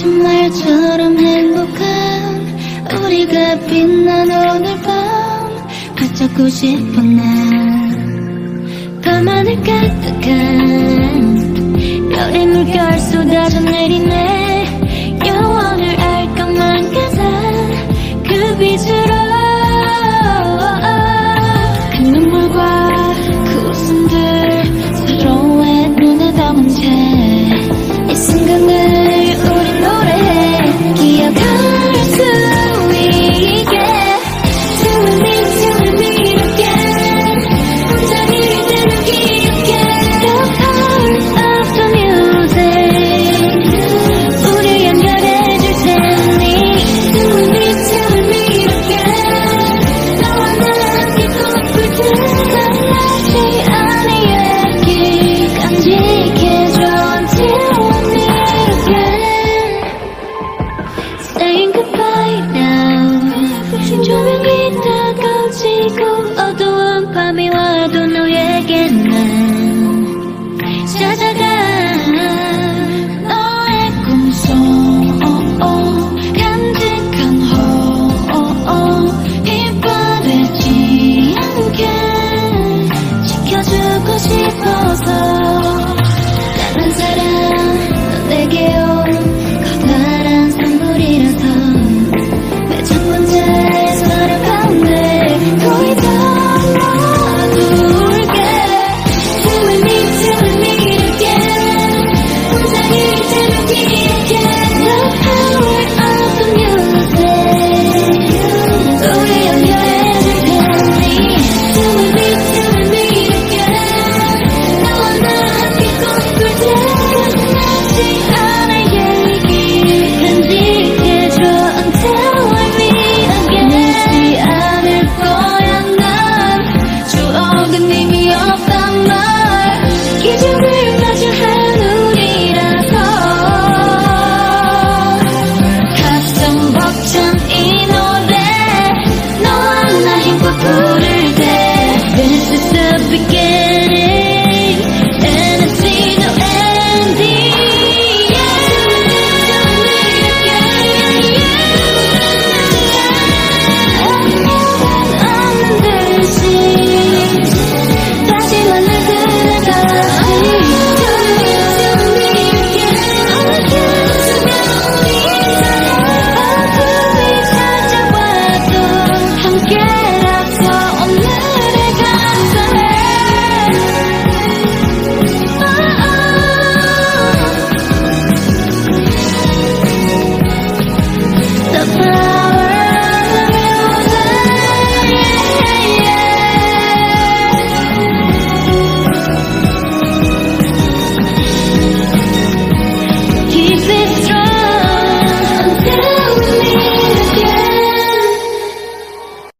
거짓말처럼 행복한 우리가 빛난 오늘 밤. 붙잡고 싶은 날 밤하늘 가득한 별의 물결 쏟아